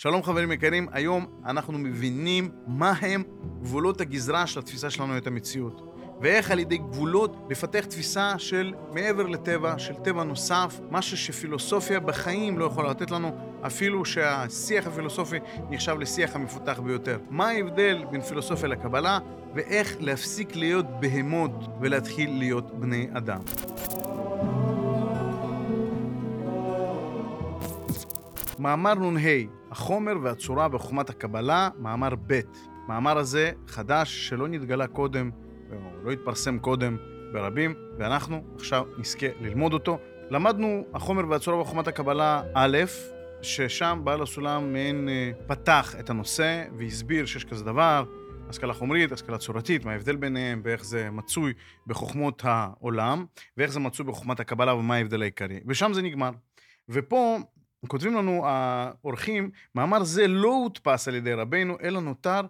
שלום חברים יקרים, היום אנחנו מבינים מה הם גבולות הגזרה של התפיסה שלנו את המציאות. ואיך על ידי גבולות לפתח תפיסה של מעבר לטבע, של טבע נוסף, משהו שפילוסופיה בחיים לא יכולה לתת לנו, אפילו שהשיח הפילוסופי נחשב לשיח המפותח ביותר. מה ההבדל בין פילוסופיה לקבלה, ואיך להפסיק להיות בהמות ולהתחיל להיות בני אדם. מאמר נ"ה, החומר והצורה בחוכמת הקבלה, מאמר ב'. מאמר הזה חדש, שלא נתגלה קודם, או לא התפרסם קודם ברבים, ואנחנו עכשיו נזכה ללמוד אותו. למדנו החומר והצורה בחוכמת הקבלה א', ששם בעל הסולם מעין אה, פתח את הנושא והסביר שיש כזה דבר, השכלה חומרית, השכלה צורתית, מה ההבדל ביניהם ואיך זה מצוי בחוכמות העולם, ואיך זה מצוי בחוכמת הקבלה ומה ההבדל העיקרי. ושם זה נגמר. ופה כותבים לנו האורחים, מאמר זה לא הודפס על ידי רבנו, אלא נותר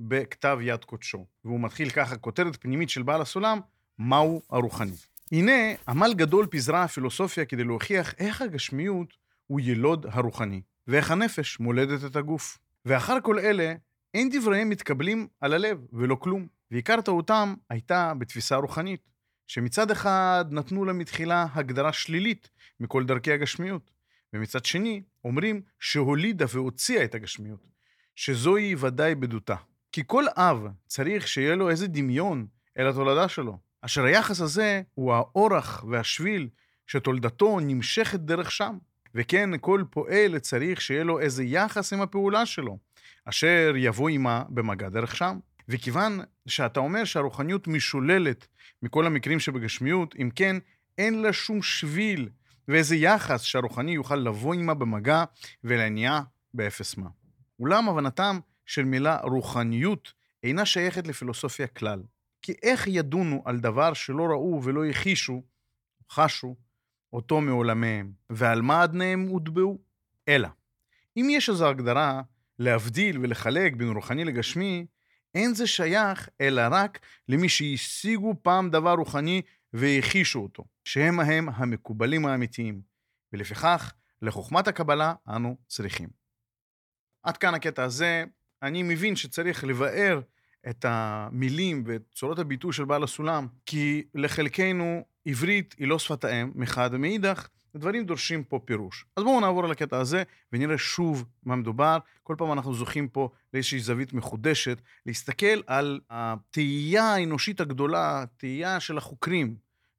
בכתב יד קודשו. והוא מתחיל ככה, כותרת פנימית של בעל הסולם, מהו הרוחני. הנה, עמל גדול פיזרה הפילוסופיה כדי להוכיח איך הגשמיות הוא ילוד הרוחני, ואיך הנפש מולדת את הגוף. ואחר כל אלה, אין דבריהם מתקבלים על הלב, ולא כלום. ועיקר טעותם הייתה בתפיסה רוחנית, שמצד אחד נתנו לה מתחילה הגדרה שלילית מכל דרכי הגשמיות, ומצד שני, אומרים שהולידה והוציאה את הגשמיות, שזוהי ודאי בדותה. כי כל אב צריך שיהיה לו איזה דמיון אל התולדה שלו, אשר היחס הזה הוא האורח והשביל שתולדתו נמשכת דרך שם. וכן, כל פועל צריך שיהיה לו איזה יחס עם הפעולה שלו, אשר יבוא עימה במגע דרך שם. וכיוון שאתה אומר שהרוחניות משוללת מכל המקרים שבגשמיות, אם כן, אין לה שום שביל ואיזה יחס שהרוחני יוכל לבוא עימה במגע ולהניעה באפס מה. אולם הבנתם של מילה רוחניות אינה שייכת לפילוסופיה כלל. כי איך ידונו על דבר שלא ראו ולא הכישו, חשו, אותו מעולמיהם, ועל מה אדניהם הוטבעו? אלא, אם יש איזו הגדרה להבדיל ולחלק בין רוחני לגשמי, אין זה שייך אלא רק למי שהשיגו פעם דבר רוחני והכישו אותו, שהם ההם המקובלים האמיתיים, ולפיכך לחוכמת הקבלה אנו צריכים. עד כאן הקטע הזה, אני מבין שצריך לבאר את המילים ואת צורות הביטוי של בעל הסולם, כי לחלקנו עברית היא לא שפת האם מחד, ומאידך הדברים דורשים פה פירוש. אז בואו נעבור על הקטע הזה ונראה שוב מה מדובר. כל פעם אנחנו זוכים פה לאיזושהי זווית מחודשת, להסתכל על התהייה האנושית הגדולה, התהייה של החוקרים.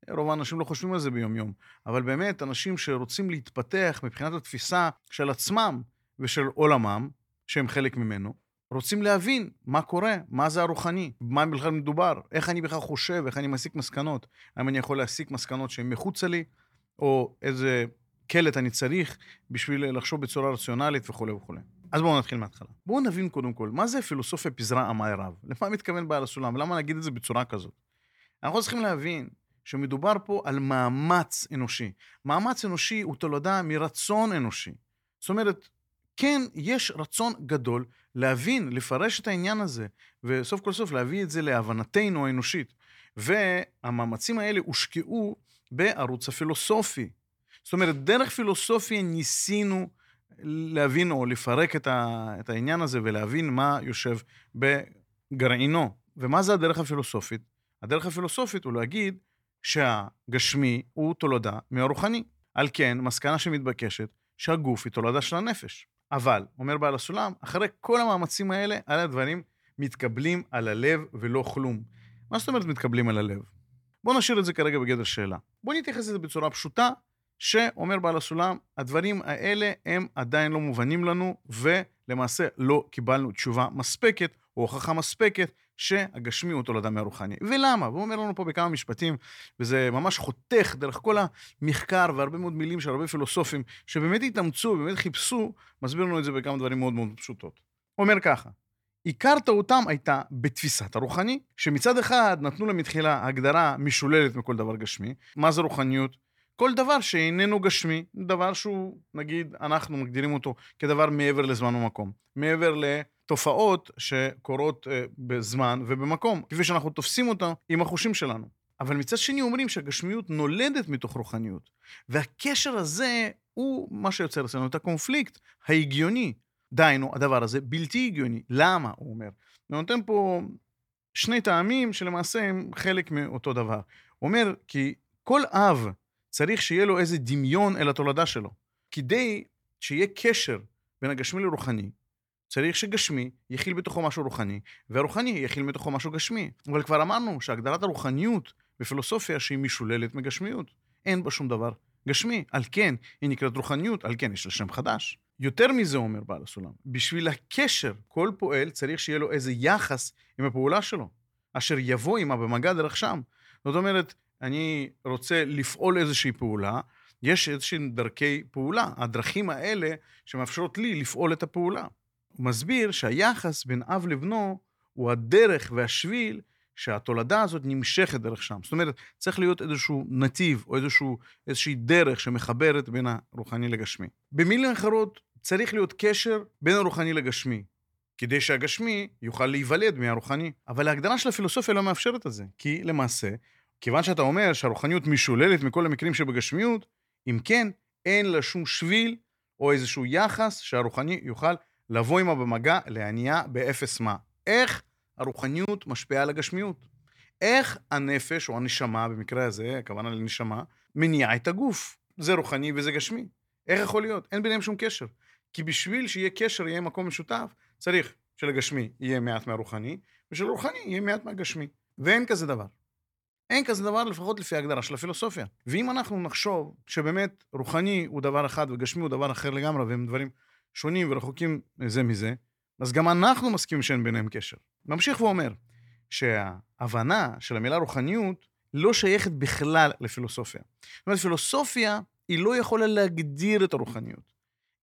רוב האנשים לא חושבים על זה ביום-יום, אבל באמת, אנשים שרוצים להתפתח מבחינת התפיסה של עצמם ושל עולמם, שהם חלק ממנו, רוצים להבין מה קורה, מה זה הרוחני, מה בכלל מדובר, איך אני בכלל חושב, איך אני מסיק מסקנות. האם אני יכול להסיק מסקנות שהן מחוצה לי, או איזה קלט אני צריך בשביל לחשוב בצורה רציונלית וכולי וכולי. אז בואו נתחיל מההתחלה. בואו נבין קודם כל, מה זה פילוסופיה פיזרה עמי רב? למה מתכוון בעל הסולם? למה נגיד את זה בצורה כזאת? אנחנו צריכים להבין שמדובר פה על מאמץ אנושי. מאמץ אנושי הוא תולדה מרצון אנושי. זאת אומרת, כן, יש רצון גדול להבין, לפרש את העניין הזה, וסוף כל סוף להביא את זה להבנתנו האנושית. והמאמצים האלה הושקעו בערוץ הפילוסופי. זאת אומרת, דרך פילוסופיה ניסינו להבין או לפרק את, ה, את העניין הזה ולהבין מה יושב בגרעינו. ומה זה הדרך הפילוסופית? הדרך הפילוסופית הוא להגיד שהגשמי הוא תולדה מהרוחני. על כן, מסקנה שמתבקשת, שהגוף היא תולדה של הנפש. אבל, אומר בעל הסולם, אחרי כל המאמצים האלה, על הדברים מתקבלים על הלב ולא כלום. מה זאת אומרת מתקבלים על הלב? בואו נשאיר את זה כרגע בגדר שאלה. בואו נתייחס לזה בצורה פשוטה, שאומר בעל הסולם, הדברים האלה הם עדיין לא מובנים לנו, ולמעשה לא קיבלנו תשובה מספקת, או הוכחה מספקת, שהגשמי הוא תולדה מהרוחני. ולמה? והוא אומר לנו פה בכמה משפטים, וזה ממש חותך דרך כל המחקר והרבה מאוד מילים של הרבה פילוסופים, שבאמת התאמצו, באמת חיפשו, מסביר לנו את זה בכמה דברים מאוד מאוד פשוטות. הוא אומר ככה, עיקר טעותם הייתה בתפיסת הרוחני, שמצד אחד נתנו לה מתחילה הגדרה משוללת מכל דבר גשמי. מה זה רוחניות? כל דבר שאיננו גשמי, דבר שהוא, נגיד, אנחנו מגדירים אותו כדבר מעבר לזמן ומקום. מעבר לתופעות שקורות uh, בזמן ובמקום, כפי שאנחנו תופסים אותה עם החושים שלנו. אבל מצד שני אומרים שהגשמיות נולדת מתוך רוחניות. והקשר הזה הוא מה שיוצר אצלנו את הקונפליקט ההגיוני דהיינו, הדבר הזה בלתי הגיוני. למה? הוא אומר. הוא נותן פה שני טעמים שלמעשה הם חלק מאותו דבר. הוא אומר כי כל אב צריך שיהיה לו איזה דמיון אל התולדה שלו. כדי שיהיה קשר בין הגשמי לרוחני, צריך שגשמי יכיל בתוכו משהו רוחני, והרוחני יכיל בתוכו משהו גשמי. אבל כבר אמרנו שהגדרת הרוחניות בפילוסופיה שהיא משוללת מגשמיות. אין בה שום דבר גשמי. על כן, היא נקראת רוחניות, על כן יש לה שם חדש. יותר מזה אומר בעל הסולם, בשביל הקשר, כל פועל צריך שיהיה לו איזה יחס עם הפעולה שלו, אשר יבוא עימה במגע דרך שם. זאת אומרת, אני רוצה לפעול איזושהי פעולה, יש איזושהי דרכי פעולה, הדרכים האלה שמאפשרות לי לפעול את הפעולה. הוא מסביר שהיחס בין אב לבנו הוא הדרך והשביל שהתולדה הזאת נמשכת דרך שם. זאת אומרת, צריך להיות איזשהו נתיב או איזשהו, איזושהי דרך שמחברת בין הרוחני לגשמי. במילים אחרות, צריך להיות קשר בין הרוחני לגשמי, כדי שהגשמי יוכל להיוולד מהרוחני. אבל ההגדרה של הפילוסופיה לא מאפשרת את זה, כי למעשה, כיוון שאתה אומר שהרוחניות משוללת מכל המקרים שבגשמיות, אם כן, אין לה שום שביל או איזשהו יחס שהרוחני יוכל לבוא עמה במגע, להניע באפס מה. איך הרוחניות משפיעה על הגשמיות? איך הנפש, או הנשמה, במקרה הזה, הכוונה לנשמה, מניעה את הגוף? זה רוחני וזה גשמי. איך יכול להיות? אין ביניהם שום קשר. כי בשביל שיהיה קשר, יהיה מקום משותף, צריך שלגשמי יהיה מעט מהרוחני, ושלרוחני יהיה מעט מהגשמי. ואין כזה דבר. אין כזה דבר לפחות לפי ההגדרה של הפילוסופיה. ואם אנחנו נחשוב שבאמת רוחני הוא דבר אחד וגשמי הוא דבר אחר לגמרי, והם דברים שונים ורחוקים זה מזה, אז גם אנחנו מסכימים שאין ביניהם קשר. ממשיך ואומר שההבנה של המילה רוחניות לא שייכת בכלל לפילוסופיה. זאת אומרת, פילוסופיה היא לא יכולה להגדיר את הרוחניות.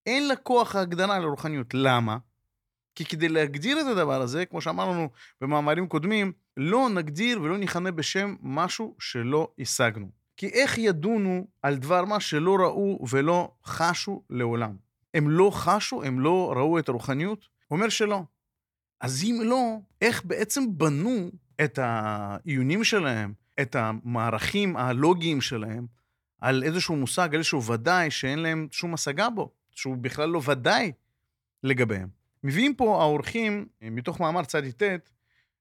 אין לה כוח ההגדרה לרוחניות. למה? כי כדי להגדיר את הדבר הזה, כמו שאמרנו במאמרים קודמים, לא נגדיר ולא נכנה בשם משהו שלא השגנו. כי איך ידונו על דבר מה שלא ראו ולא חשו לעולם? הם לא חשו, הם לא ראו את הרוחניות? הוא אומר שלא. אז אם לא, איך בעצם בנו את העיונים שלהם, את המערכים הלוגיים שלהם, על איזשהו מושג, על איזשהו ודאי שאין להם שום השגה בו, שהוא בכלל לא ודאי לגביהם. מביאים פה האורחים, מתוך מאמר צדי ט',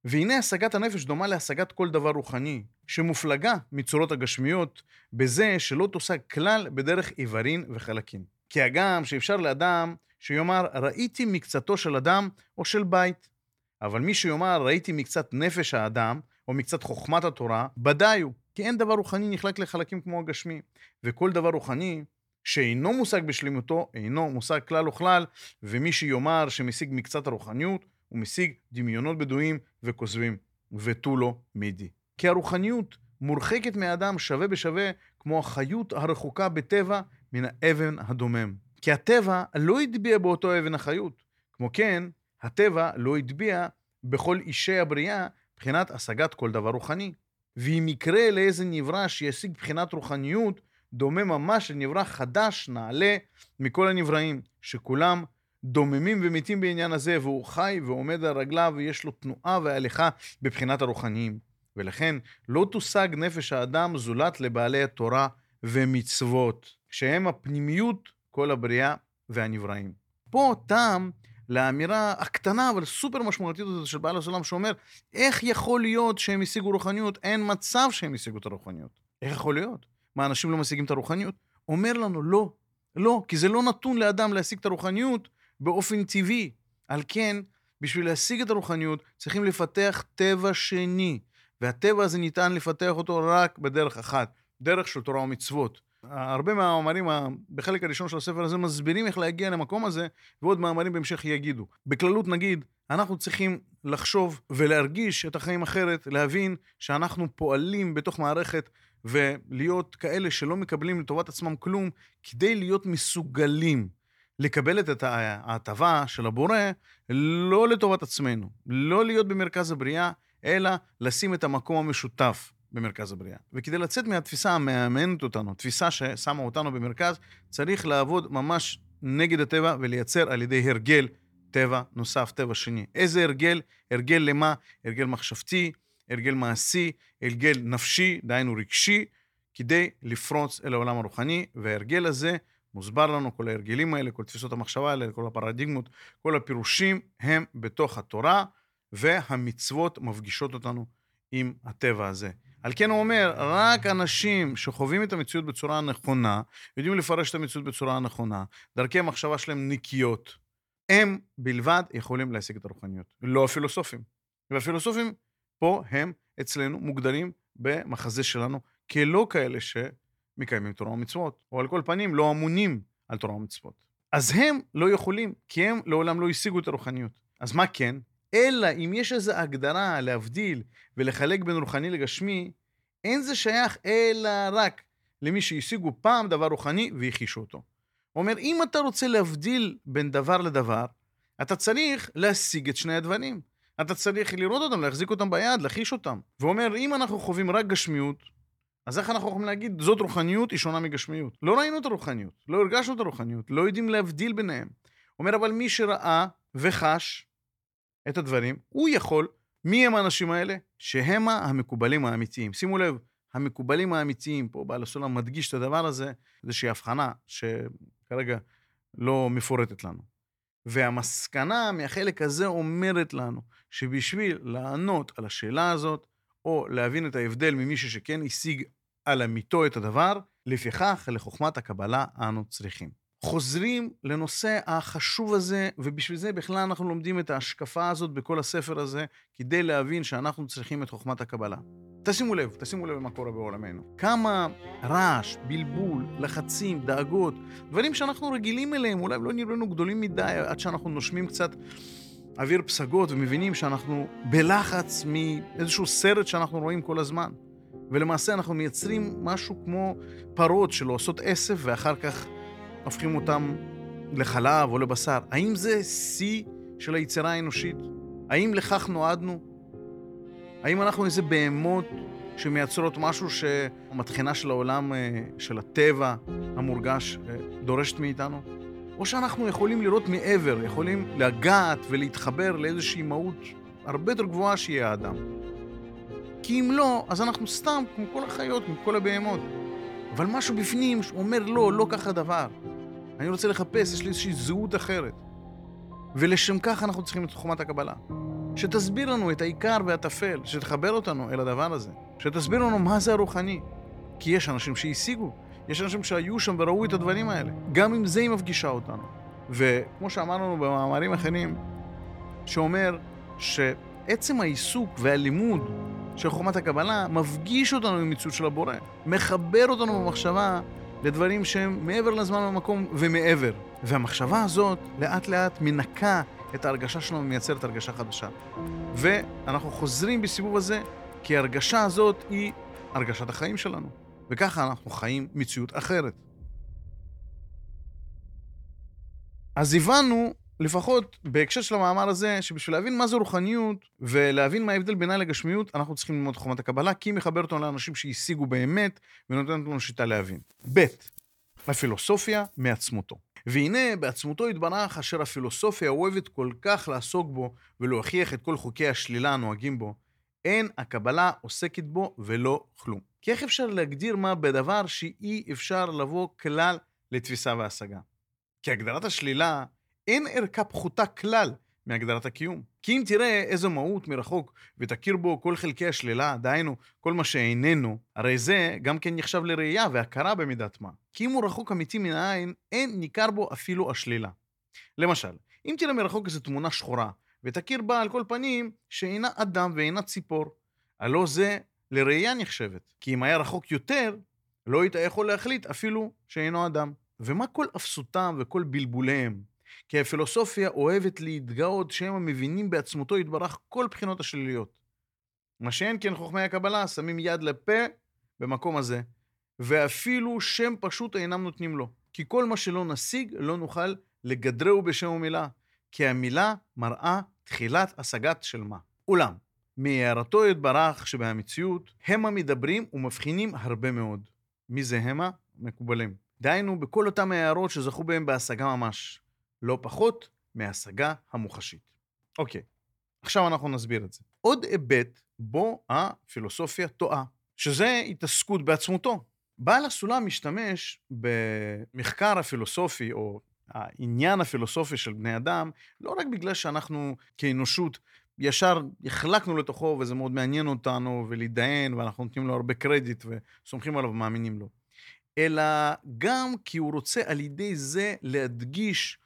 והנה השגת הנפש דומה להשגת כל דבר רוחני, שמופלגה מצורות הגשמיות, בזה שלא תושג כלל בדרך איברין וחלקים. כי הגם שאפשר לאדם שיאמר, ראיתי מקצתו של אדם או של בית. אבל מי שיאמר, ראיתי מקצת נפש האדם, או מקצת חוכמת התורה, ודאי הוא. כי אין דבר רוחני נחלק לחלקים כמו הגשמי. וכל דבר רוחני שאינו מושג בשלמותו, אינו מושג כלל וכלל, ומי שיאמר שמשיג מקצת הרוחניות, הוא משיג דמיונות בדויים וכוזבים, ותו לא מידי. כי הרוחניות מורחקת מהאדם שווה בשווה, כמו החיות הרחוקה בטבע מן האבן הדומם. כי הטבע לא הטביע באותו אבן החיות. כמו כן, הטבע לא הטביע בכל אישי הבריאה מבחינת השגת כל דבר רוחני. ואם יקרה לאיזה נברא שישיג בחינת רוחניות, דומה ממש לנברא חדש, נעלה, מכל הנבראים, שכולם דוממים ומתים בעניין הזה, והוא חי ועומד על רגליו, ויש לו תנועה והליכה בבחינת הרוחניים. ולכן לא תושג נפש האדם זולת לבעלי התורה ומצוות, שהם הפנימיות כל הבריאה והנבראים. פה טעם לאמירה הקטנה אבל סופר משמעותית הזאת של בעל הסולם שאומר, איך יכול להיות שהם השיגו רוחניות? אין מצב שהם השיגו את הרוחניות. איך יכול להיות? מה, אנשים לא משיגים את הרוחניות? אומר לנו, לא. לא, כי זה לא נתון לאדם להשיג את הרוחניות באופן טבעי. על כן, בשביל להשיג את הרוחניות, צריכים לפתח טבע שני. והטבע הזה ניתן לפתח אותו רק בדרך אחת, דרך של תורה ומצוות. הרבה מהמאמרים בחלק הראשון של הספר הזה מסבירים איך להגיע למקום הזה, ועוד מאמרים בהמשך יגידו. בכללות נגיד, אנחנו צריכים לחשוב ולהרגיש את החיים אחרת, להבין שאנחנו פועלים בתוך מערכת ולהיות כאלה שלא מקבלים לטובת עצמם כלום, כדי להיות מסוגלים לקבל את ההטבה של הבורא לא לטובת עצמנו, לא להיות במרכז הבריאה, אלא לשים את המקום המשותף. במרכז הבריאה. וכדי לצאת מהתפיסה המאמנת אותנו, תפיסה ששמה אותנו במרכז, צריך לעבוד ממש נגד הטבע ולייצר על ידי הרגל טבע נוסף, טבע שני. איזה הרגל? הרגל למה? הרגל מחשבתי, הרגל מעשי, הרגל נפשי, דהיינו רגשי, כדי לפרוץ אל העולם הרוחני, וההרגל הזה מוסבר לנו, כל ההרגלים האלה, כל תפיסות המחשבה האלה, כל הפרדיגמות, כל הפירושים הם בתוך התורה, והמצוות מפגישות אותנו עם הטבע הזה. על כן הוא אומר, רק אנשים שחווים את המציאות בצורה הנכונה, יודעים לפרש את המציאות בצורה הנכונה, דרכי המחשבה שלהם נקיות, הם בלבד יכולים להשיג את הרוחניות, לא הפילוסופים. והפילוסופים פה הם אצלנו מוגדרים במחזה שלנו כלא כאלה שמקיימים תורה ומצוות, או על כל פנים לא אמונים על תורה ומצוות. אז הם לא יכולים, כי הם לעולם לא השיגו את הרוחניות. אז מה כן? אלא אם יש איזו הגדרה להבדיל ולחלק בין רוחני לגשמי, אין זה שייך אלא רק למי שהשיגו פעם דבר רוחני והכישו אותו. הוא אומר, אם אתה רוצה להבדיל בין דבר לדבר, אתה צריך להשיג את שני הדברים. אתה צריך לראות אותם, להחזיק אותם ביד, להחיש אותם. והוא אומר, אם אנחנו חווים רק גשמיות, אז איך אנחנו יכולים להגיד, זאת רוחניות, היא שונה מגשמיות? לא ראינו את הרוחניות, לא הרגשנו את הרוחניות, לא יודעים להבדיל ביניהם. אומר, אבל מי שראה וחש את הדברים, הוא יכול. מי הם האנשים האלה? שהם המקובלים האמיתיים. שימו לב, המקובלים האמיתיים, פה בעל הסולם מדגיש את הדבר הזה, איזושהי הבחנה שכרגע לא מפורטת לנו. והמסקנה מהחלק הזה אומרת לנו שבשביל לענות על השאלה הזאת, או להבין את ההבדל ממישהו שכן השיג על אמיתו את הדבר, לפיכך לחוכמת הקבלה אנו צריכים. חוזרים לנושא החשוב הזה, ובשביל זה בכלל אנחנו לומדים את ההשקפה הזאת בכל הספר הזה, כדי להבין שאנחנו צריכים את חוכמת הקבלה. תשימו לב, תשימו לב מה קורה בעולמנו. כמה רעש, בלבול, לחצים, דאגות, דברים שאנחנו רגילים אליהם, אולי לא נראינו לנו גדולים מדי, עד שאנחנו נושמים קצת אוויר פסגות ומבינים שאנחנו בלחץ מאיזשהו סרט שאנחנו רואים כל הזמן. ולמעשה אנחנו מייצרים משהו כמו פרות שלא עושות עשב ואחר כך הופכים אותם לחלב או לבשר. האם זה שיא של היצירה האנושית? האם לכך נועדנו? האם אנחנו איזה בהמות שמייצרות משהו שהמטחנה של העולם, אה, של הטבע המורגש, אה, דורשת מאיתנו? או שאנחנו יכולים לראות מעבר, יכולים לגעת ולהתחבר לאיזושהי מהות הרבה יותר גבוהה שיהיה האדם. כי אם לא, אז אנחנו סתם כמו כל החיות, כמו כל הבהמות. אבל משהו בפנים אומר לא, לא ככה דבר. אני רוצה לחפש, יש לי איזושהי זהות אחרת. ולשם כך אנחנו צריכים את חוכמת הקבלה. שתסביר לנו את העיקר והטפל, שתחבר אותנו אל הדבר הזה. שתסביר לנו מה זה הרוחני. כי יש אנשים שהשיגו, יש אנשים שהיו שם וראו את הדברים האלה. גם עם זה היא מפגישה אותנו. וכמו שאמרנו במאמרים אחרים, שאומר שעצם העיסוק והלימוד של חוכמת הקבלה מפגיש אותנו עם מציאות של הבורא. מחבר אותנו במחשבה לדברים שהם מעבר לזמן והמקום ומעבר. והמחשבה הזאת לאט לאט מנקה את ההרגשה שלנו ומייצרת הרגשה חדשה. ואנחנו חוזרים בסיבוב הזה, כי ההרגשה הזאת היא הרגשת החיים שלנו. וככה אנחנו חיים מציאות אחרת. אז הבנו לפחות בהקשר של המאמר הזה, שבשביל להבין מה זה רוחניות ולהבין מה ההבדל בינה לגשמיות, אנחנו צריכים ללמוד חומת הקבלה, כי היא מחברת אותנו לאנשים שהשיגו באמת ונותנת לנו שיטה להבין. ב', הפילוסופיה מעצמותו. והנה, בעצמותו יתברך אשר הפילוסופיה אוהבת כל כך לעסוק בו ולהוכיח את כל חוקי השלילה הנוהגים בו, אין הקבלה עוסקת בו ולא כלום. כי איך אפשר להגדיר מה בדבר שאי אפשר לבוא כלל לתפיסה והשגה? כי הגדרת השלילה אין ערכה פחותה כלל מהגדרת הקיום. כי אם תראה איזו מהות מרחוק ותכיר בו כל חלקי השלילה, דהיינו, כל מה שאיננו, הרי זה גם כן נחשב לראייה והכרה במידת מה. כי אם הוא רחוק אמיתי מן העין, אין ניכר בו אפילו השלילה. למשל, אם תראה מרחוק איזו תמונה שחורה, ותכיר בה על כל פנים שאינה אדם ואינה ציפור, הלא זה לראייה נחשבת. כי אם היה רחוק יותר, לא היית יכול להחליט אפילו שאינו אדם. ומה כל אפסותם וכל בלבוליהם? כי הפילוסופיה אוהבת להתגאות שהם המבינים בעצמותו יתברך כל בחינות השליליות. מה שאין כן חוכמי הקבלה שמים יד לפה במקום הזה, ואפילו שם פשוט אינם נותנים לו. כי כל מה שלא נשיג, לא נוכל לגדרהו בשם ומילה, כי המילה מראה תחילת השגת של מה. אולם, מהערתו יתברך שבהמציאות, המה מדברים ומבחינים הרבה מאוד. מי זה המה? מקובלים. דהיינו, בכל אותם הערות שזכו בהם בהשגה ממש. לא פחות מהשגה המוחשית. אוקיי, עכשיו אנחנו נסביר את זה. עוד היבט בו הפילוסופיה טועה, שזה התעסקות בעצמותו. בעל הסולם משתמש במחקר הפילוסופי, או העניין הפילוסופי של בני אדם, לא רק בגלל שאנחנו כאנושות ישר החלקנו לתוכו וזה מאוד מעניין אותנו ולהתדיין ואנחנו נותנים לו הרבה קרדיט וסומכים עליו ומאמינים לו, אלא גם כי הוא רוצה על ידי זה להדגיש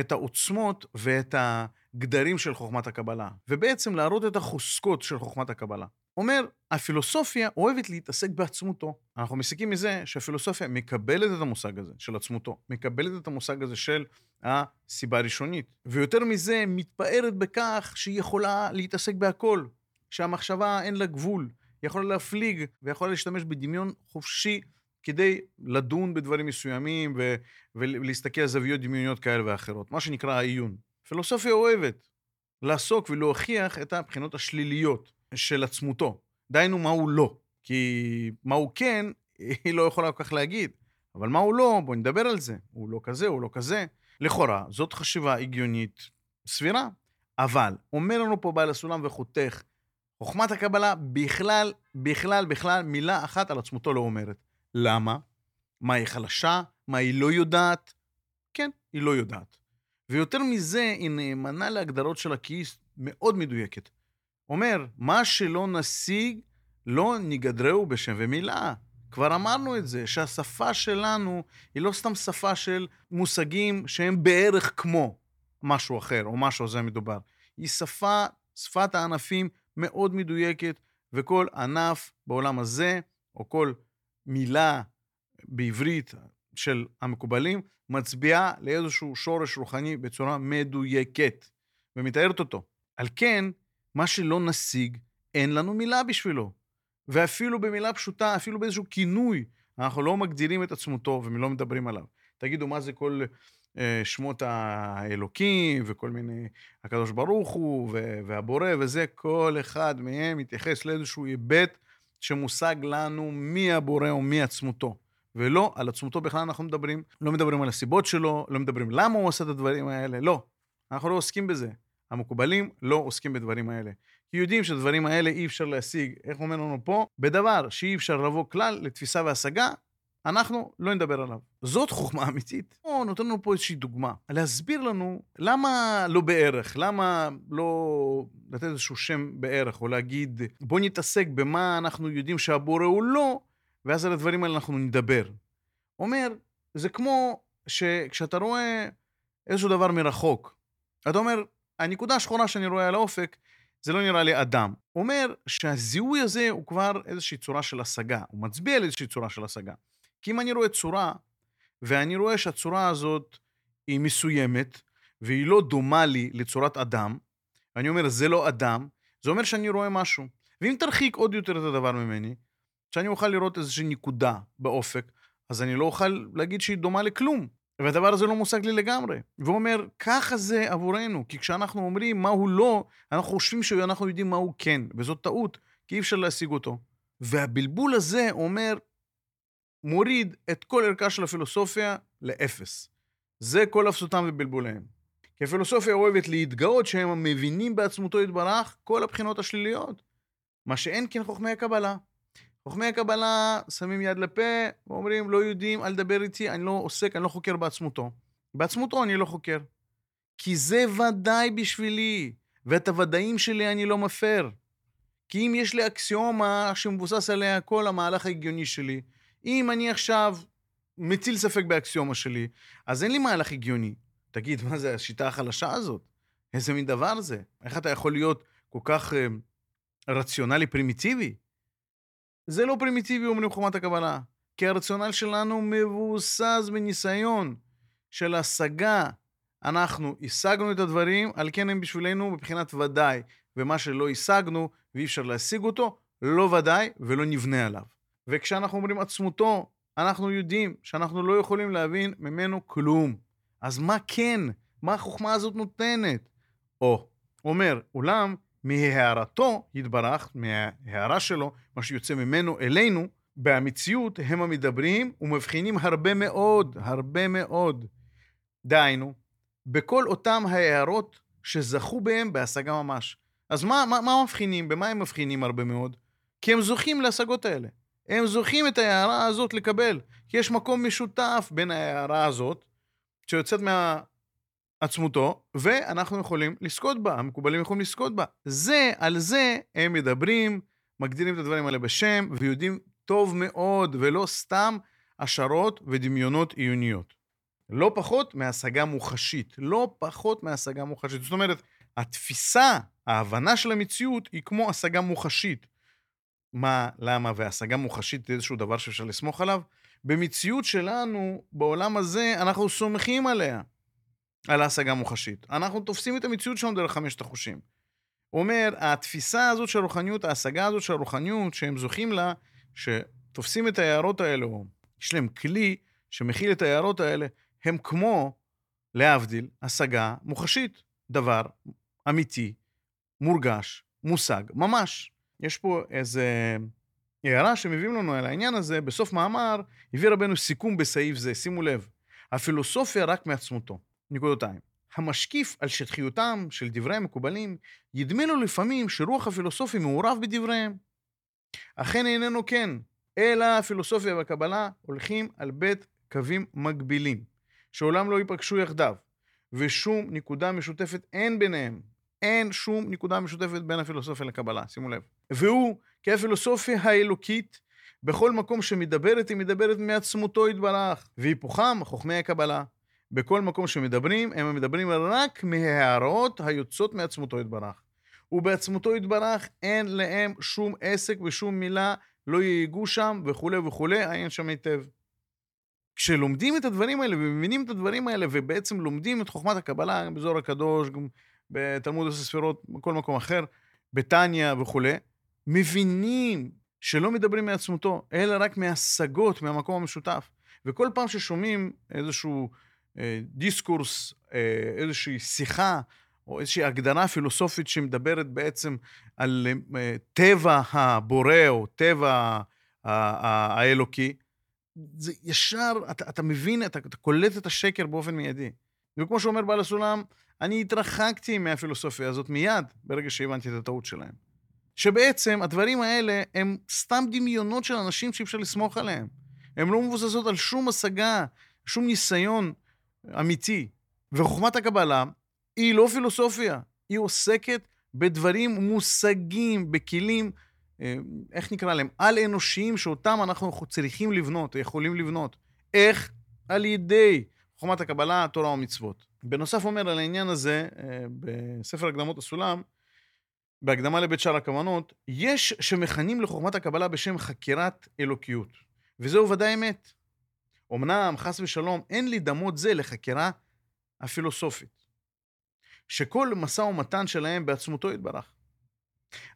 את העוצמות ואת הגדרים של חוכמת הקבלה, ובעצם להראות את החוזקות של חוכמת הקבלה. אומר, הפילוסופיה אוהבת להתעסק בעצמותו. אנחנו מסיקים מזה שהפילוסופיה מקבלת את המושג הזה של עצמותו, מקבלת את המושג הזה של הסיבה הראשונית, ויותר מזה, מתפארת בכך שהיא יכולה להתעסק בהכל, שהמחשבה אין לה גבול, יכולה להפליג ויכולה להשתמש בדמיון חופשי כדי לדון בדברים מסוימים ו- ולהסתכל על זוויות דמיוניות כאלה ואחרות, מה שנקרא העיון. פילוסופיה אוהבת לעסוק ולהוכיח את הבחינות השליליות של עצמותו. דהיינו, מה הוא לא. כי מה הוא כן, היא לא יכולה כל כך להגיד. אבל מה הוא לא, בואו נדבר על זה. הוא לא כזה, הוא לא כזה. לכאורה, זאת חשיבה הגיונית סבירה. אבל, אומר לנו פה בעל הסולם וחותך, חוכמת הקבלה בכלל, בכלל, בכלל, מילה אחת על עצמותו לא אומרת. למה? מה היא חלשה? מה היא לא יודעת? כן, היא לא יודעת. ויותר מזה, היא נאמנה להגדרות של הכיס מאוד מדויקת. אומר, מה שלא נשיג, לא נגדרהו בשם ומילה. כבר אמרנו את זה, שהשפה שלנו היא לא סתם שפה של מושגים שהם בערך כמו משהו אחר, או משהו זה מדובר. היא שפה, שפת הענפים מאוד מדויקת, וכל ענף בעולם הזה, או כל מילה בעברית של המקובלים, מצביעה לאיזשהו שורש רוחני בצורה מדויקת, ומתארת אותו. על כן, מה שלא נשיג, אין לנו מילה בשבילו. ואפילו במילה פשוטה, אפילו באיזשהו כינוי, אנחנו לא מגדירים את עצמותו ולא מדברים עליו. תגידו, מה זה כל אה, שמות האלוקים וכל מיני, הקדוש ברוך הוא והבורא וזה, כל אחד מהם מתייחס לאיזשהו היבט שמושג לנו מי הבורא או מי עצמותו. ולא, על עצמותו בכלל אנחנו מדברים, לא מדברים על הסיבות שלו, לא מדברים למה הוא עושה את הדברים האלה, לא. אנחנו לא עוסקים בזה. המקובלים לא עוסקים בדברים האלה. כי יודעים שדברים האלה אי אפשר להשיג, איך אומר לנו פה? בדבר שאי אפשר לבוא כלל לתפיסה והשגה, אנחנו לא נדבר עליו. זאת חוכמה אמיתית. הוא נותן לנו פה איזושהי דוגמה, להסביר לנו למה לא בערך, למה לא לתת איזשהו שם בערך, או להגיד, בוא נתעסק במה אנחנו יודעים שהבורא הוא לא, ואז על הדברים האלה אנחנו נדבר. אומר, זה כמו שכשאתה רואה איזשהו דבר מרחוק, אתה אומר, הנקודה השחורה שאני רואה על האופק, זה לא נראה לי אדם. אומר שהזיהוי הזה הוא כבר איזושהי צורה של השגה, הוא מצביע על איזושהי צורה של השגה. כי אם אני רואה צורה, ואני רואה שהצורה הזאת היא מסוימת, והיא לא דומה לי לצורת אדם, ואני אומר, זה לא אדם, זה אומר שאני רואה משהו. ואם תרחיק עוד יותר את הדבר ממני, שאני אוכל לראות איזושהי נקודה באופק, אז אני לא אוכל להגיד שהיא דומה לכלום. והדבר הזה לא מושג לי לגמרי. והוא אומר, ככה זה עבורנו, כי כשאנחנו אומרים מה הוא לא, אנחנו חושבים שאנחנו יודעים מה הוא כן, וזאת טעות, כי אי אפשר להשיג אותו. והבלבול הזה אומר, מוריד את כל ערכה של הפילוסופיה לאפס. זה כל אפסותם ובלבוליהם. כי הפילוסופיה אוהבת להתגאות שהם מבינים בעצמותו יתברך כל הבחינות השליליות. מה שאין כן חוכמי הקבלה. חוכמי הקבלה שמים יד לפה ואומרים, לא יודעים, אל תדבר איתי, אני לא עוסק, אני לא חוקר בעצמותו. בעצמותו אני לא חוקר. כי זה ודאי בשבילי, ואת הוודאים שלי אני לא מפר. כי אם יש לי אקסיומה שמבוסס עליה כל המהלך ההגיוני שלי, אם אני עכשיו מציל ספק באקסיומה שלי, אז אין לי מהלך הגיוני. תגיד, מה זה השיטה החלשה הזאת? איזה מין דבר זה? איך אתה יכול להיות כל כך uh, רציונלי פרימיטיבי? זה לא פרימיטיבי, אומרים חומת הקבלה. כי הרציונל שלנו מבוסס בניסיון של השגה. אנחנו השגנו את הדברים, על כן הם בשבילנו מבחינת ודאי. ומה שלא השגנו ואי אפשר להשיג אותו, לא ודאי ולא נבנה עליו. וכשאנחנו אומרים עצמותו, אנחנו יודעים שאנחנו לא יכולים להבין ממנו כלום. אז מה כן? מה החוכמה הזאת נותנת? או, אומר, אולם מהערתו יתברך, מההערה שלו, מה שיוצא ממנו אלינו, במציאות הם המדברים ומבחינים הרבה מאוד, הרבה מאוד. דהיינו, בכל אותם ההערות שזכו בהם בהשגה ממש. אז מה, מה, מה מבחינים? במה הם מבחינים הרבה מאוד? כי הם זוכים להשגות האלה. הם זוכים את ההערה הזאת לקבל. כי יש מקום משותף בין ההערה הזאת, שיוצאת מעצמותו, ואנחנו יכולים לזכות בה, המקובלים יכולים לזכות בה. זה, על זה הם מדברים, מגדירים את הדברים האלה בשם, ויודעים טוב מאוד, ולא סתם השערות ודמיונות עיוניות. לא פחות מהשגה מוחשית. לא פחות מהשגה מוחשית. זאת אומרת, התפיסה, ההבנה של המציאות היא כמו השגה מוחשית. מה, למה, והשגה מוחשית איזשהו דבר שאפשר לסמוך עליו? במציאות שלנו, בעולם הזה, אנחנו סומכים עליה, על ההשגה המוחשית. אנחנו תופסים את המציאות שלנו דרך חמשת החושים. אומר, התפיסה הזאת של הרוחניות, ההשגה הזאת של הרוחניות, שהם זוכים לה, שתופסים את ההערות האלה, או יש להם כלי שמכיל את ההערות האלה, הם כמו, להבדיל, השגה מוחשית. דבר אמיתי, מורגש, מושג, ממש. יש פה איזה הערה שמביאים לנו על העניין הזה, בסוף מאמר, הביא רבנו סיכום בסעיף זה, שימו לב, הפילוסופיה רק מעצמותו. נקודותיים. המשקיף על שטחיותם של דברי המקובלים, ידמה לו לפעמים שרוח הפילוסופי מעורב בדבריהם. אכן איננו כן, אלא הפילוסופיה והקבלה הולכים על בית קווים מקבילים, שעולם לא ייפגשו יחדיו, ושום נקודה משותפת אין ביניהם. אין שום נקודה משותפת בין הפילוסופיה לקבלה, שימו לב. והוא, הפילוסופיה האלוקית, בכל מקום שמדברת, היא מדברת מעצמותו יתברך. והיפוכם, חוכמי הקבלה. בכל מקום שמדברים, הם מדברים רק מההערות היוצאות מעצמותו יתברך. ובעצמותו יתברך אין להם שום עסק ושום מילה, לא ייגעו שם וכולי וכולי, עיין שם היטב. כשלומדים את הדברים האלה ומבינים את הדברים האלה ובעצם לומדים את חוכמת הקבלה, בזוהר הקדוש, גם בתלמוד עשר ספירות, בכל מקום אחר, בתניא וכולי, מבינים שלא מדברים מעצמותו, אלא רק מהשגות, מהמקום המשותף. וכל פעם ששומעים איזשהו אה, דיסקורס, אה, איזושהי שיחה, או איזושהי הגדרה פילוסופית שמדברת בעצם על אה, טבע הבורא או טבע האלוקי, זה ישר, אתה, אתה מבין, אתה, אתה קולט את השקר באופן מיידי. וכמו שאומר בעל הסולם, אני התרחקתי מהפילוסופיה הזאת מיד, ברגע שהבנתי את הטעות שלהם. שבעצם הדברים האלה הם סתם דמיונות של אנשים שאי אפשר לסמוך עליהם. הן לא מבוססות על שום השגה, שום ניסיון אמיתי. וחוכמת הקבלה היא לא פילוסופיה, היא עוסקת בדברים מושגים, בכלים אה, איך נקרא להם? על-אנושיים שאותם אנחנו צריכים לבנות, יכולים לבנות. איך? על ידי חוכמת הקבלה, תורה ומצוות. בנוסף אומר על העניין הזה, אה, בספר הקדמות הסולם, בהקדמה לבית שער הכוונות, יש שמכנים לחוכמת הקבלה בשם חקירת אלוקיות, וזהו ודאי אמת. אמנם, חס ושלום, אין לדמות זה לחקירה הפילוסופית, שכל משא ומתן שלהם בעצמותו יתברך.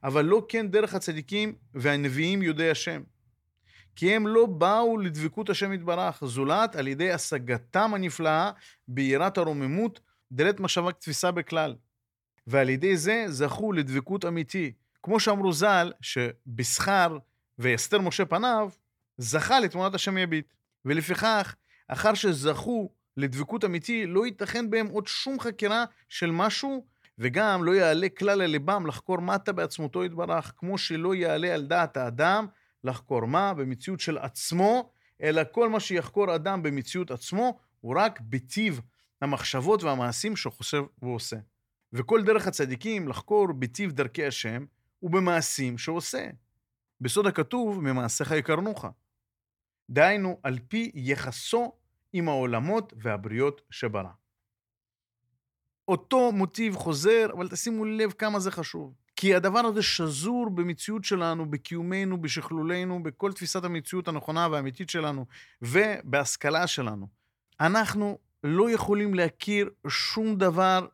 אבל לא כן דרך הצדיקים והנביאים יודעי השם. כי הם לא באו לדבקות השם יתברך, זולת על ידי השגתם הנפלאה ביראת הרוממות, דלת מחשבה תפיסה בכלל. ועל ידי זה זכו לדבקות אמיתי. כמו שאמרו ז"ל, שבשכר ואסתר משה פניו, זכה לתמונת השם יביט. ולפיכך, אחר שזכו לדבקות אמיתי, לא ייתכן בהם עוד שום חקירה של משהו וגם לא יעלה כלל על ליבם לחקור מטה בעצמותו יתברך, כמו שלא יעלה על דעת האדם לחקור מה במציאות של עצמו, אלא כל מה שיחקור אדם במציאות עצמו, הוא רק בטיב המחשבות והמעשים שהוא חושב ועושה. וכל דרך הצדיקים לחקור בטיב דרכי השם, ובמעשים שעושה. בסוד הכתוב, ממעשיך יקרנוך. דהיינו, על פי יחסו עם העולמות והבריות שברא. אותו מוטיב חוזר, אבל תשימו לב כמה זה חשוב. כי הדבר הזה שזור במציאות שלנו, בקיומנו, בשכלולנו, בכל תפיסת המציאות הנכונה והאמיתית שלנו, ובהשכלה שלנו. אנחנו לא יכולים להכיר שום דבר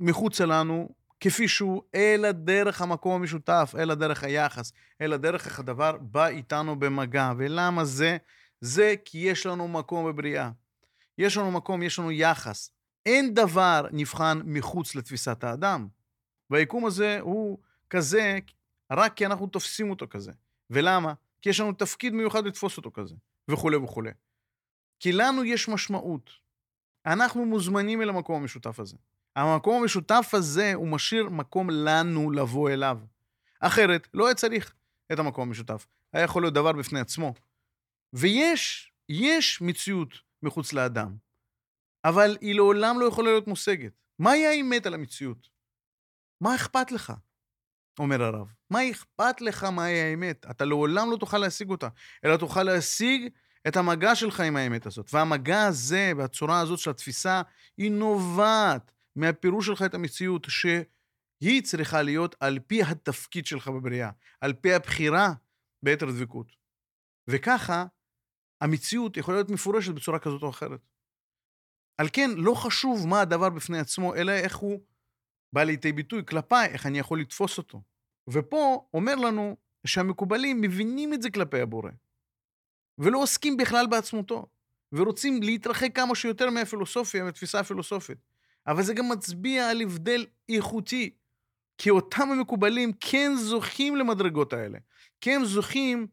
מחוץ לנו כפי שהוא, אלא דרך המקום המשותף, אלא דרך היחס, אלא דרך איך הדבר בא איתנו במגע. ולמה זה? זה כי יש לנו מקום בבריאה. יש לנו מקום, יש לנו יחס. אין דבר נבחן מחוץ לתפיסת האדם. והיקום הזה הוא כזה רק כי אנחנו תופסים אותו כזה. ולמה? כי יש לנו תפקיד מיוחד לתפוס אותו כזה, וכולי וכולי. כי לנו יש משמעות. אנחנו מוזמנים אל המקום המשותף הזה. המקום המשותף הזה, הוא משאיר מקום לנו לבוא אליו. אחרת, לא היה צריך את המקום המשותף. היה יכול להיות דבר בפני עצמו. ויש, יש מציאות מחוץ לאדם, אבל היא לעולם לא יכולה להיות מושגת. מהי האמת על המציאות? מה אכפת לך? אומר הרב. מה אכפת לך מהי האמת? אתה לעולם לא תוכל להשיג אותה, אלא תוכל להשיג את המגע שלך עם האמת הזאת. והמגע הזה והצורה הזאת של התפיסה, היא נובעת מהפירוש שלך את המציאות, שהיא צריכה להיות על פי התפקיד שלך בבריאה, על פי הבחירה ביתר דבקות. וככה, המציאות יכולה להיות מפורשת בצורה כזאת או אחרת. על כן, לא חשוב מה הדבר בפני עצמו, אלא איך הוא בא לידי ביטוי כלפיי, איך אני יכול לתפוס אותו. ופה אומר לנו שהמקובלים מבינים את זה כלפי הבורא, ולא עוסקים בכלל בעצמותו, ורוצים להתרחק כמה שיותר מהפילוסופיה, מהתפיסה הפילוסופית. אבל זה גם מצביע על הבדל איכותי, כי אותם המקובלים כן זוכים למדרגות האלה, כן זוכים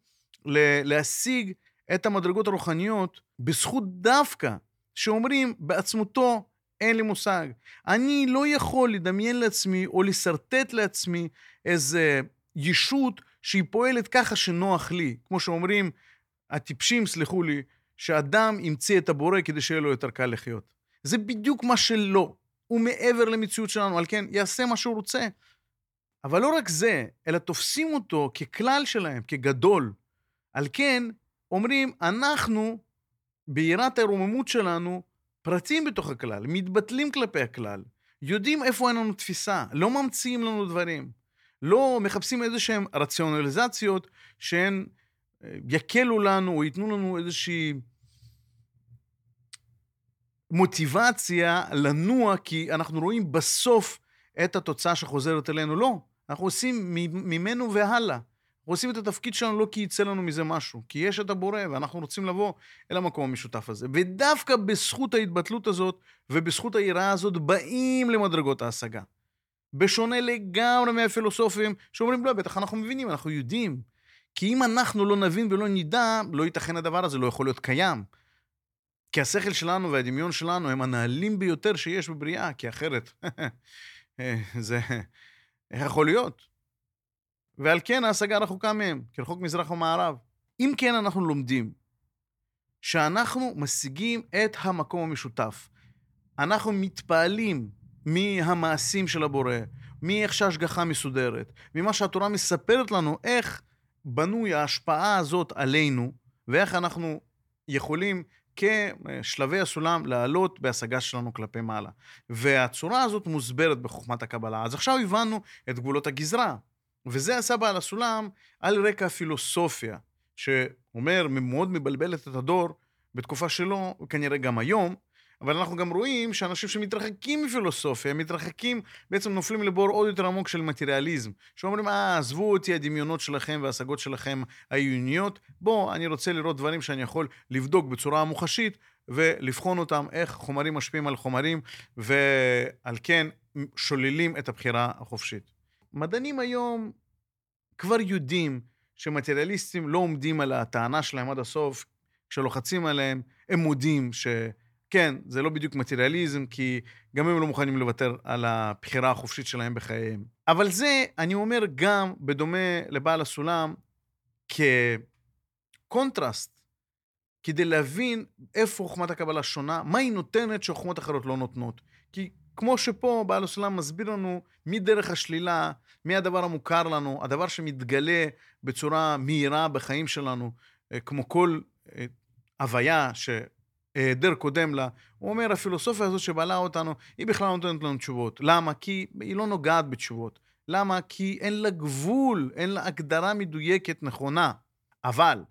להשיג את המדרגות הרוחניות בזכות דווקא שאומרים בעצמותו אין לי מושג. אני לא יכול לדמיין לעצמי או לשרטט לעצמי איזה ישות שהיא פועלת ככה שנוח לי. כמו שאומרים הטיפשים, סלחו לי, שאדם ימציא את הבורא כדי שיהיה לו יותר קל לחיות. זה בדיוק מה שלא. הוא מעבר למציאות שלנו, על כן יעשה מה שהוא רוצה. אבל לא רק זה, אלא תופסים אותו ככלל שלהם, כגדול. על כן, אומרים, אנחנו, ביראת הרוממות שלנו, פרטים בתוך הכלל, מתבטלים כלפי הכלל, יודעים איפה אין לנו תפיסה, לא ממציאים לנו דברים, לא מחפשים איזה שהן רציונליזציות שהן אה, יקלו לנו או ייתנו לנו איזושהי מוטיבציה לנוע, כי אנחנו רואים בסוף את התוצאה שחוזרת אלינו. לא, אנחנו עושים ממנו והלאה. עושים את התפקיד שלנו לא כי יצא לנו מזה משהו, כי יש את הבורא ואנחנו רוצים לבוא אל המקום המשותף הזה. ודווקא בזכות ההתבטלות הזאת ובזכות היראה הזאת באים למדרגות ההשגה. בשונה לגמרי מהפילוסופים שאומרים, לא, בטח אנחנו מבינים, אנחנו יודעים. כי אם אנחנו לא נבין ולא נדע, לא ייתכן הדבר הזה, לא יכול להיות קיים. כי השכל שלנו והדמיון שלנו הם הנעלים ביותר שיש בבריאה, כי אחרת, זה... איך יכול להיות? ועל כן ההשגה רחוקה מהם, כרחוק מזרח ומערב. אם כן, אנחנו לומדים שאנחנו משיגים את המקום המשותף. אנחנו מתפעלים מהמעשים של הבורא, מאיך שההשגחה מסודרת, ממה שהתורה מספרת לנו, איך בנוי ההשפעה הזאת עלינו, ואיך אנחנו יכולים כשלבי הסולם לעלות בהשגה שלנו כלפי מעלה. והצורה הזאת מוסברת בחוכמת הקבלה. אז עכשיו הבנו את גבולות הגזרה. וזה עשה בעל הסולם על רקע הפילוסופיה, שאומר, מאוד מבלבלת את הדור בתקופה שלו, וכנראה גם היום, אבל אנחנו גם רואים שאנשים שמתרחקים מפילוסופיה, מתרחקים, בעצם נופלים לבור עוד יותר עמוק של מטריאליזם. שאומרים, אה, עזבו אותי הדמיונות שלכם וההשגות שלכם העיוניות, בואו, אני רוצה לראות דברים שאני יכול לבדוק בצורה מוחשית, ולבחון אותם, איך חומרים משפיעים על חומרים, ועל כן שוללים את הבחירה החופשית. מדענים היום כבר יודעים שמטריאליסטים לא עומדים על הטענה שלהם עד הסוף, כשלוחצים עליהם, הם מודים שכן, זה לא בדיוק מטריאליזם, כי גם הם לא מוכנים לוותר על הבחירה החופשית שלהם בחייהם. אבל זה, אני אומר גם, בדומה לבעל הסולם, כקונטרסט, כדי להבין איפה חוכמת הקבלה שונה, מה היא נותנת שחוכמות אחרות לא נותנות. כי כמו שפה בעל הסולם מסביר לנו מדרך השלילה, מי הדבר המוכר לנו, הדבר שמתגלה בצורה מהירה בחיים שלנו, אה, כמו כל אה, הוויה שהיעדר קודם לה. הוא אומר, הפילוסופיה הזאת שבעלה אותנו, היא בכלל לא נותנת לנו תשובות. למה? כי היא לא נוגעת בתשובות. למה? כי אין לה גבול, אין לה הגדרה מדויקת נכונה. אבל,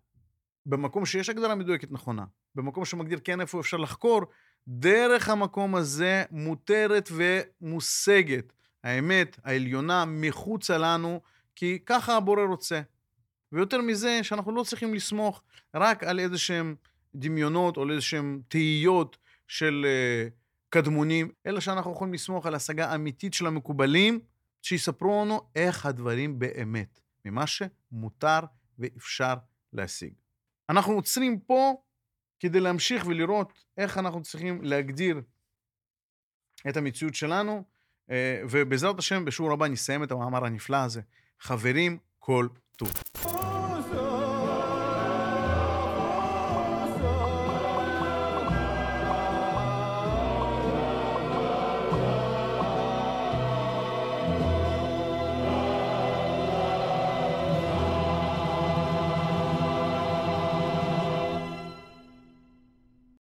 במקום שיש הגדרה מדויקת נכונה, במקום שמגדיר כן איפה אפשר לחקור, דרך המקום הזה מותרת ומושגת האמת העליונה מחוצה לנו, כי ככה הבורא רוצה. ויותר מזה, שאנחנו לא צריכים לסמוך רק על איזה שהם דמיונות או על איזה שהם תהיות של uh, קדמונים, אלא שאנחנו יכולים לסמוך על השגה אמיתית של המקובלים, שיספרו לנו איך הדברים באמת, ממה שמותר ואפשר להשיג. אנחנו עוצרים פה כדי להמשיך ולראות איך אנחנו צריכים להגדיר את המציאות שלנו, אה, ובעזרת השם, בשיעור הבא נסיים את המאמר הנפלא הזה. חברים, כל טוב.